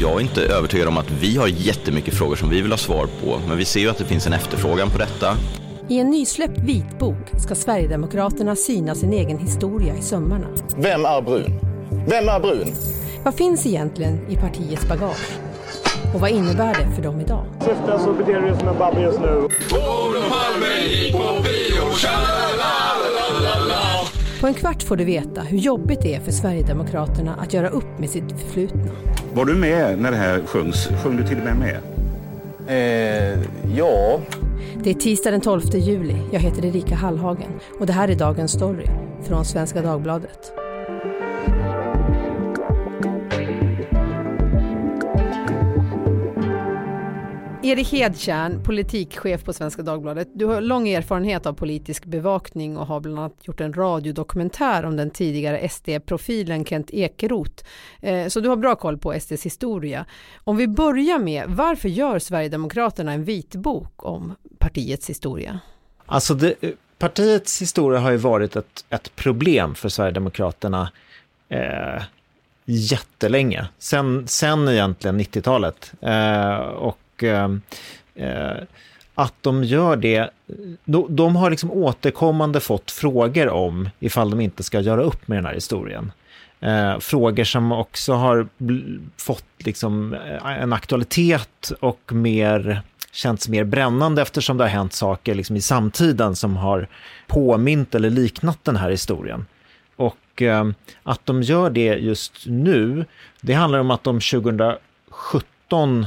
Jag är inte övertygad om att vi har jättemycket frågor som vi vill ha svar på, men vi ser ju att det finns en efterfrågan på detta. I en nysläppt vitbok ska Sverigedemokraterna syna sin egen historia i sömmarna. Vem är brun? Vem är brun? Vad finns egentligen i partiets bagage? Och vad innebär det för dem idag? Syftar så beter du dig som en babbe just nu. På en kvart får du veta hur jobbigt det är för Sverigedemokraterna att göra upp med sitt förflutna. Var du med när det här sjöngs? Sjöng du till och med med? Eh, ja. Det är tisdag den 12 juli. Jag heter Erika Hallhagen och det här är dagens story från Svenska Dagbladet. Erik Hedtjärn, politikchef på Svenska Dagbladet. Du har lång erfarenhet av politisk bevakning och har bland annat gjort en radiodokumentär om den tidigare SD-profilen Kent Ekeroth. Eh, så du har bra koll på SDs historia. Om vi börjar med, varför gör Sverigedemokraterna en vitbok om partiets historia? Alltså det, partiets historia har ju varit ett, ett problem för Sverigedemokraterna eh, jättelänge. Sen, sen egentligen 90-talet. Eh, och Eh, eh, att de gör det, de, de har liksom återkommande fått frågor om ifall de inte ska göra upp med den här historien. Eh, frågor som också har fått liksom eh, en aktualitet och mer känts mer brännande eftersom det har hänt saker liksom i samtiden som har påmint eller liknat den här historien. Och eh, att de gör det just nu, det handlar om att de 2017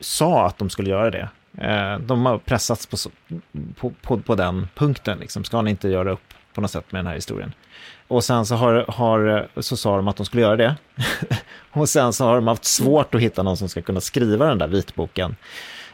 sa att de skulle göra det. Eh, de har pressats på, på, på, på den punkten, liksom. ska ni inte göra upp på något sätt med den här historien? Och sen så, har, har, så sa de att de skulle göra det. och sen så har de haft svårt att hitta någon som ska kunna skriva den där vitboken.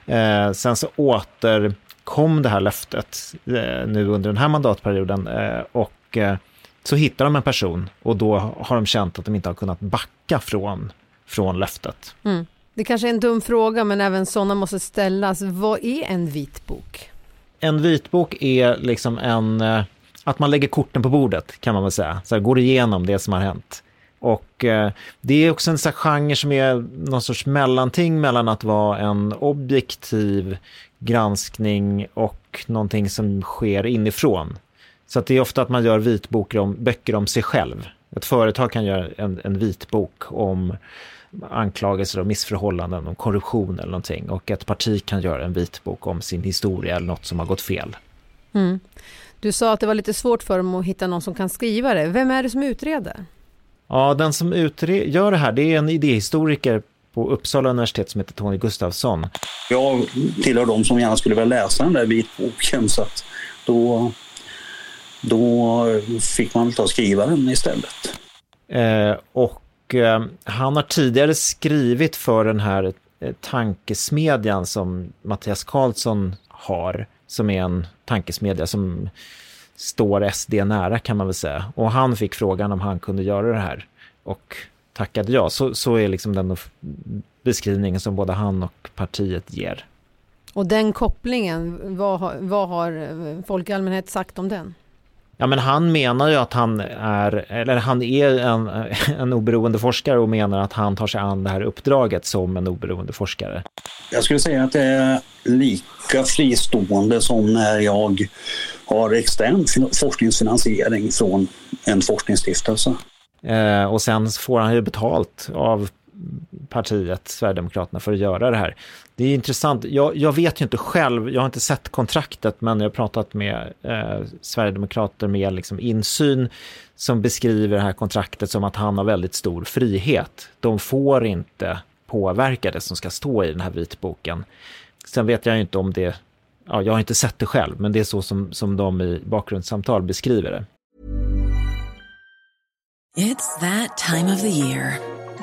Eh, sen så återkom det här löftet eh, nu under den här mandatperioden eh, och eh, så hittar de en person och då har de känt att de inte har kunnat backa från, från löftet. Mm. Det kanske är en dum fråga, men även sådana måste ställas. Vad är en vitbok? En vitbok är liksom en... Eh, att man lägger korten på bordet, kan man väl säga. Så här, går igenom det som har hänt. Och eh, det är också en sån genre som är någon sorts mellanting mellan att vara en objektiv granskning och någonting som sker inifrån. Så att det är ofta att man gör vitböcker om, böcker om sig själv. Ett företag kan göra en, en vitbok om anklagelser om missförhållanden, om korruption eller någonting. Och ett parti kan göra en vitbok om sin historia eller något som har gått fel. Mm. Du sa att det var lite svårt för dem att hitta någon som kan skriva det. Vem är det som utreder? Ja, den som utre- gör det här, det är en idéhistoriker på Uppsala universitet som heter Tony Gustafsson. Jag tillhör de som gärna skulle vilja läsa den där vitboken så att då, då fick man ta och skriva den istället. Eh, och eh, han har tidigare skrivit för den här eh, tankesmedjan som Mattias Karlsson har, som är en tankesmedja som står SD nära kan man väl säga. Och han fick frågan om han kunde göra det här och tackade ja. Så, så är liksom den beskrivningen som både han och partiet ger. Och den kopplingen, vad har, vad har eh, folk i allmänhet sagt om den? Ja, men han menar ju att han är, eller han är en, en oberoende forskare och menar att han tar sig an det här uppdraget som en oberoende forskare. Jag skulle säga att det är lika fristående som när jag har extern forskningsfinansiering från en forskningsstiftelse. Eh, och sen får han ju betalt av partiet, Sverigedemokraterna, för att göra det här. Det är intressant. Jag, jag, vet ju inte själv, jag har inte sett kontraktet, men jag har pratat med eh, Sverigedemokrater med liksom insyn som beskriver det här kontraktet som att han har väldigt stor frihet. De får inte påverka det som ska stå i den här vitboken. Sen vet jag inte om det, ja, jag har inte sett det själv, men det är så som, som de i bakgrundssamtal beskriver det. It's that time of the year.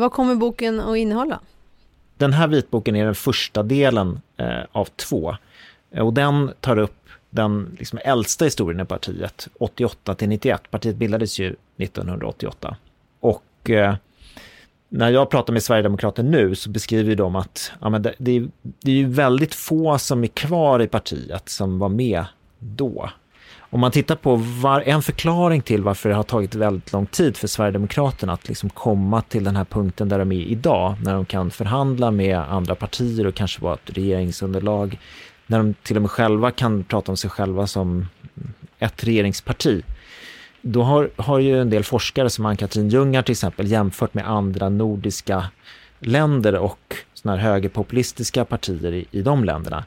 Vad kommer boken att innehålla? Den här vitboken är den första delen eh, av två. Eh, och den tar upp den liksom äldsta historien i partiet, 88 till 91. Partiet bildades ju 1988. Och eh, när jag pratar med Sverigedemokrater nu så beskriver de att ja, men det, det, är, det är ju väldigt få som är kvar i partiet som var med då. Om man tittar på var, en förklaring till varför det har tagit väldigt lång tid för Sverigedemokraterna att liksom komma till den här punkten där de är idag, när de kan förhandla med andra partier och kanske vara ett regeringsunderlag, när de till och med själva kan prata om sig själva som ett regeringsparti. Då har, har ju en del forskare som Ann-Katrin Ljungar till exempel jämfört med andra nordiska länder och såna här högerpopulistiska partier i, i de länderna.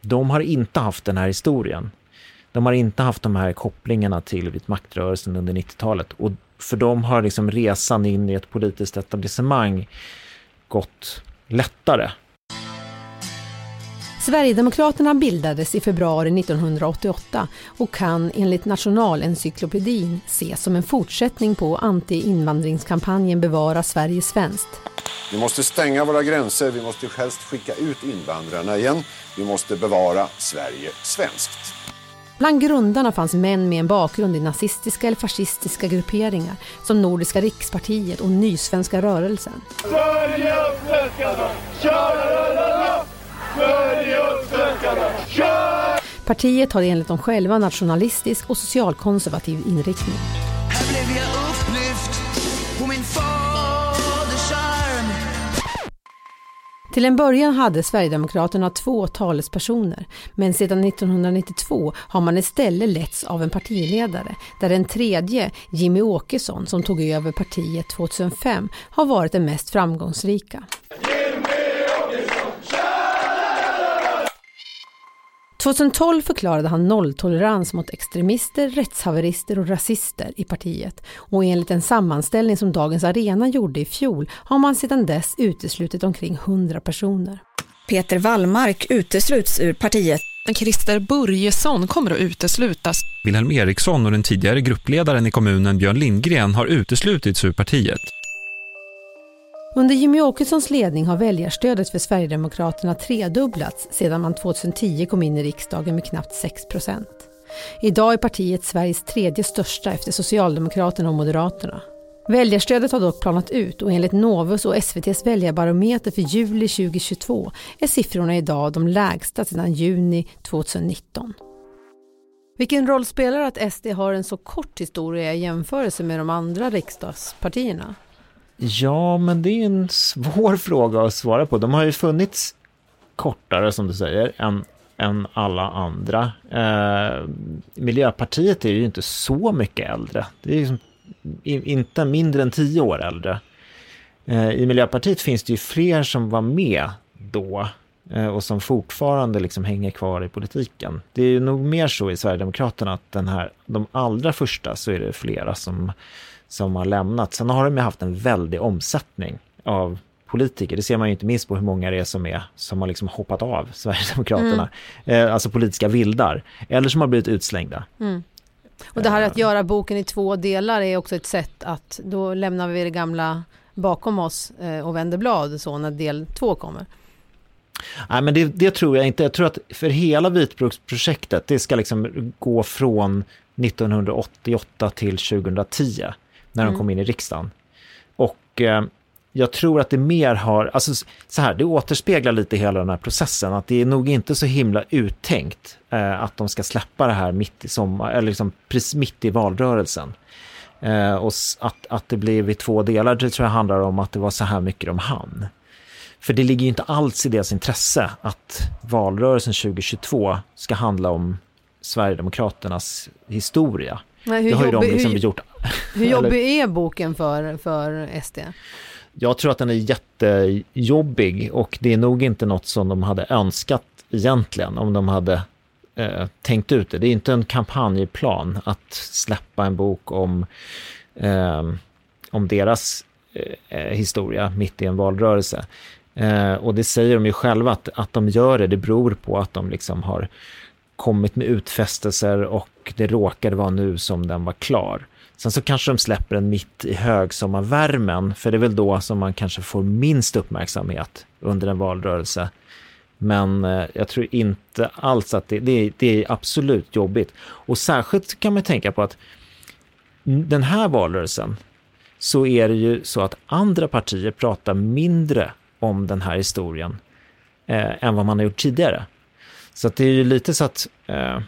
De har inte haft den här historien. De har inte haft de här kopplingarna till vit maktrörelsen under 90-talet och för dem har liksom resan in i ett politiskt etablissemang gått lättare. Sverigedemokraterna bildades i februari 1988 och kan enligt Nationalencyklopedin ses som en fortsättning på anti-invandringskampanjen Bevara Sverige svenskt. Vi måste stänga våra gränser, vi måste helst skicka ut invandrarna igen. Vi måste bevara Sverige svenskt. Bland grundarna fanns män med en bakgrund i nazistiska eller fascistiska grupperingar som Nordiska rikspartiet och Nysvenska rörelsen. Sverige svenskarna! Tja-la-la-la! Sverige svenskarna! Tja! Partiet har enligt dem själva nationalistisk och socialkonservativ inriktning. Här blev jag upplyft på min faders Till en början hade Sverigedemokraterna två talespersoner, men sedan 1992 har man istället letts av en partiledare, där den tredje, Jimmy Åkesson, som tog över partiet 2005, har varit den mest framgångsrika. 2012 förklarade han nolltolerans mot extremister, rättshaverister och rasister i partiet och enligt en sammanställning som Dagens Arena gjorde i fjol har man sedan dess uteslutit omkring 100 personer. Peter Wallmark utesluts ur partiet. Christer Börjesson kommer att uteslutas. Wilhelm Eriksson och den tidigare gruppledaren i kommunen Björn Lindgren har uteslutits ur partiet. Under Jimmy Åkessons ledning har väljarstödet för Sverigedemokraterna tredubblats sedan man 2010 kom in i riksdagen med knappt 6 procent. Idag är partiet Sveriges tredje största efter Socialdemokraterna och Moderaterna. Väljarstödet har dock planat ut och enligt Novus och SVTs väljarbarometer för juli 2022 är siffrorna idag de lägsta sedan juni 2019. Vilken roll spelar att SD har en så kort historia i jämförelse med de andra riksdagspartierna? Ja, men det är en svår fråga att svara på. De har ju funnits kortare, som du säger, än, än alla andra. Eh, Miljöpartiet är ju inte så mycket äldre. Det är liksom inte mindre än tio år äldre. Eh, I Miljöpartiet finns det ju fler som var med då eh, och som fortfarande liksom hänger kvar i politiken. Det är nog mer så i Sverigedemokraterna att den här, de allra första så är det flera som som har lämnat. Sen har de haft en väldig omsättning av politiker. Det ser man ju inte minst på hur många det är som, är, som har liksom hoppat av Sverigedemokraterna. Mm. Eh, alltså politiska vildar. Eller som har blivit utslängda. Mm. Och det här att göra boken i två delar är också ett sätt att då lämnar vi det gamla bakom oss eh, och vänder blad så när del två kommer. Nej, men det, det, tror jag inte. Jag tror att för hela vitbruksprojektet, det ska liksom gå från 1988 till 2010 när de mm. kom in i riksdagen. Och eh, jag tror att det mer har, alltså så här, det återspeglar lite hela den här processen, att det är nog inte så himla uttänkt eh, att de ska släppa det här mitt i sommar, eller liksom precis mitt i valrörelsen. Eh, och att, att det blir i två delar, det tror jag handlar om att det var så här mycket de hann. För det ligger ju inte alls i deras intresse att valrörelsen 2022 ska handla om Sverigedemokraternas historia. Men hur, det har ju jobbig, de liksom hur, gjort. hur jobbig är boken för, för SD? Jag tror att den är jättejobbig och det är nog inte något som de hade önskat egentligen om de hade eh, tänkt ut det. Det är inte en kampanjplan att släppa en bok om, eh, om deras eh, historia mitt i en valrörelse. Eh, och det säger de ju själva att, att de gör det, det beror på att de liksom har kommit med utfästelser och och det råkade vara nu som den var klar. Sen så kanske de släpper den mitt i högsommarvärmen, för det är väl då som man kanske får minst uppmärksamhet under en valrörelse. Men eh, jag tror inte alls att det, det, det är absolut jobbigt. Och särskilt kan man tänka på att den här valrörelsen så är det ju så att andra partier pratar mindre om den här historien eh, än vad man har gjort tidigare. Så att det är ju lite så att eh,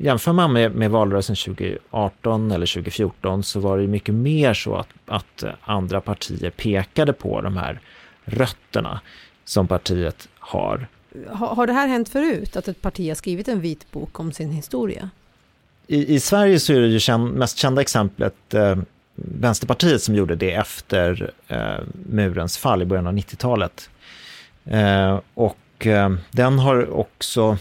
jämför man med, med valrörelsen 2018 eller 2014 så var det mycket mer så att, att andra partier pekade på de här rötterna som partiet har. Har, har det här hänt förut, att ett parti har skrivit en vitbok om sin historia? I, i Sverige så är det ju känd, mest kända exemplet eh, Vänsterpartiet som gjorde det efter eh, murens fall i början av 90-talet. Eh, och eh, den har också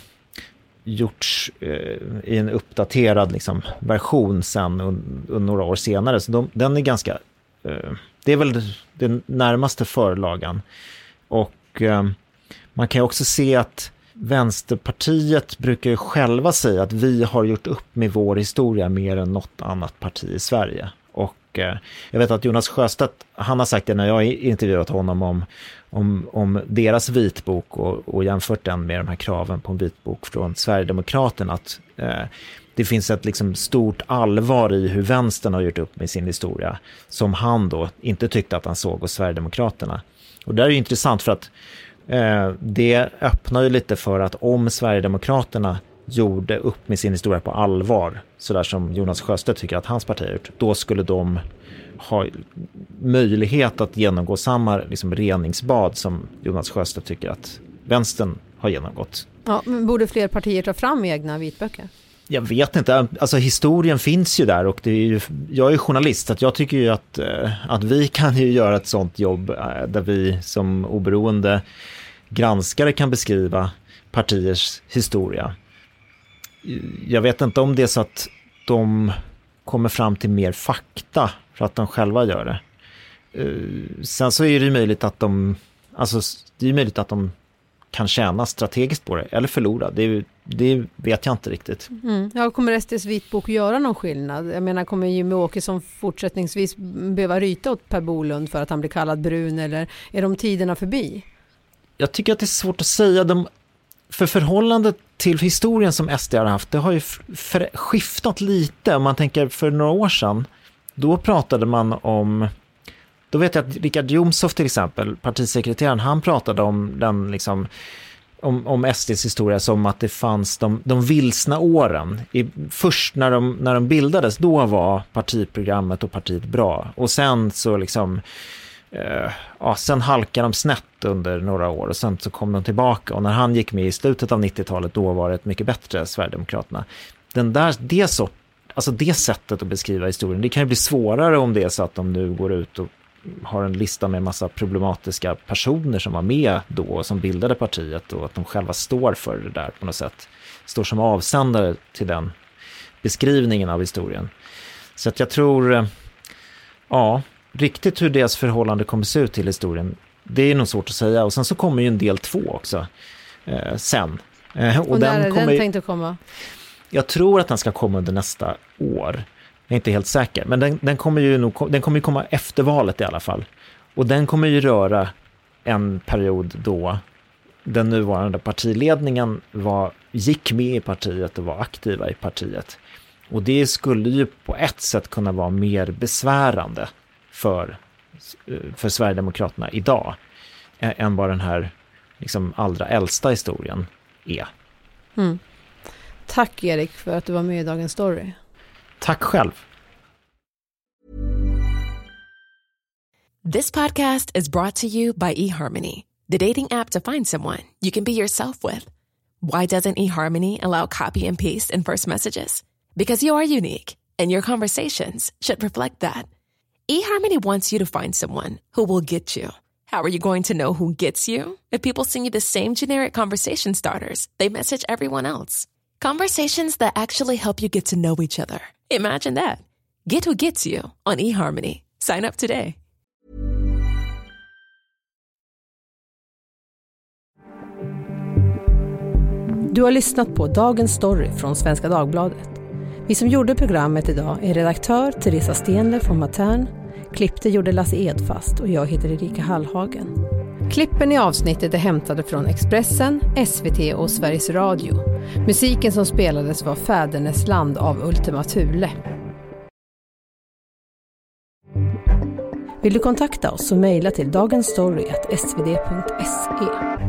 gjorts eh, i en uppdaterad liksom, version sen un, några år senare. Så de, den är ganska, eh, det är väl den närmaste förlagan. Och eh, man kan ju också se att Vänsterpartiet brukar ju själva säga att vi har gjort upp med vår historia mer än något annat parti i Sverige. Och eh, jag vet att Jonas Sjöstedt, han har sagt det när jag har intervjuat honom om, om, om deras vitbok och, och jämfört den med de här kraven på en vitbok från Sverigedemokraterna, att eh, det finns ett liksom stort allvar i hur vänstern har gjort upp med sin historia, som han då inte tyckte att han såg hos Sverigedemokraterna. Och det är ju intressant för att eh, det öppnar ju lite för att om Sverigedemokraterna gjorde upp med sin historia på allvar, sådär som Jonas Sjöstedt tycker att hans parti har gjort, då skulle de ha möjlighet att genomgå samma liksom, reningsbad som Jonas Sjöstedt tycker att vänstern har genomgått. Ja, men borde fler partier ta fram egna vitböcker? Jag vet inte, alltså historien finns ju där och det är ju, jag är journalist så jag tycker ju att, eh, att vi kan ju göra ett sånt jobb eh, där vi som oberoende granskare kan beskriva partiers historia jag vet inte om det är så att de kommer fram till mer fakta för att de själva gör det. Eh, sen så är det ju möjligt att de, alltså det är möjligt att de kan tjäna strategiskt på det eller förlora. Det, det vet jag inte riktigt. Mm. Ja, kommer SDs vitbok göra någon skillnad? Jag menar, kommer Jimmy Åkesson fortsättningsvis behöva ryta åt Per Bolund för att han blir kallad brun eller är de tiderna förbi? Jag tycker att det är svårt att säga. De, för förhållandet till historien som SD har haft, det har ju skiftat lite. Om man tänker för några år sedan, då pratade man om då vet jag att Richard Jomshof till exempel, partisekreteraren, han pratade om den liksom om, om SDs historia som att det fanns de, de vilsna åren. I, först när de, när de bildades, då var partiprogrammet och partiet bra. Och sen så liksom Uh, ja, sen halkade de snett under några år och sen så kom de tillbaka och när han gick med i slutet av 90-talet då var det ett mycket bättre Sverigedemokraterna. Den där, det, sort, alltså det sättet att beskriva historien, det kan ju bli svårare om det är så att de nu går ut och har en lista med massa problematiska personer som var med då och som bildade partiet och att de själva står för det där på något sätt. Står som avsändare till den beskrivningen av historien. Så att jag tror, eh, ja, riktigt hur deras förhållande kommer se ut till historien, det är nog svårt att säga. Och sen så kommer ju en del två också, eh, sen. Eh, och, och när den är den tänkt att komma? Jag tror att den ska komma under nästa år. Jag är inte helt säker, men den, den kommer ju nog, den kommer ju komma efter valet i alla fall. Och den kommer ju röra en period då den nuvarande partiledningen var, gick med i partiet och var aktiva i partiet. Och det skulle ju på ett sätt kunna vara mer besvärande för, för Sverigedemokraterna idag än vad den här liksom allra äldsta historien är. Mm. Tack Erik för att du var med i Dagens Story. Tack själv. This podcast is brought to you by eHarmony, the dating app to find someone you can be yourself with. Why doesn't eHarmony allow copy and paste in first messages? Because you are unique and your conversations should reflect that. eHarmony wants you to find someone who will get you. How are you going to know who gets you? If people send you the same generic conversation starters, they message everyone else. Conversations that actually help you get to know each other. Imagine that. Get who gets you on eHarmony. Sign up today. Du har lyssnat på Dagens Story från Svenska Dagbladet. Vi som gjorde programmet idag är redaktör Teresa Stenler från Matern, klippte gjorde Lasse Edfast och jag heter Erika Hallhagen. Klippen i avsnittet är hämtade från Expressen, SVT och Sveriges Radio. Musiken som spelades var Fädernesland av Ultima Thule. Vill du kontakta oss så mejla till dagensstory.svd.se.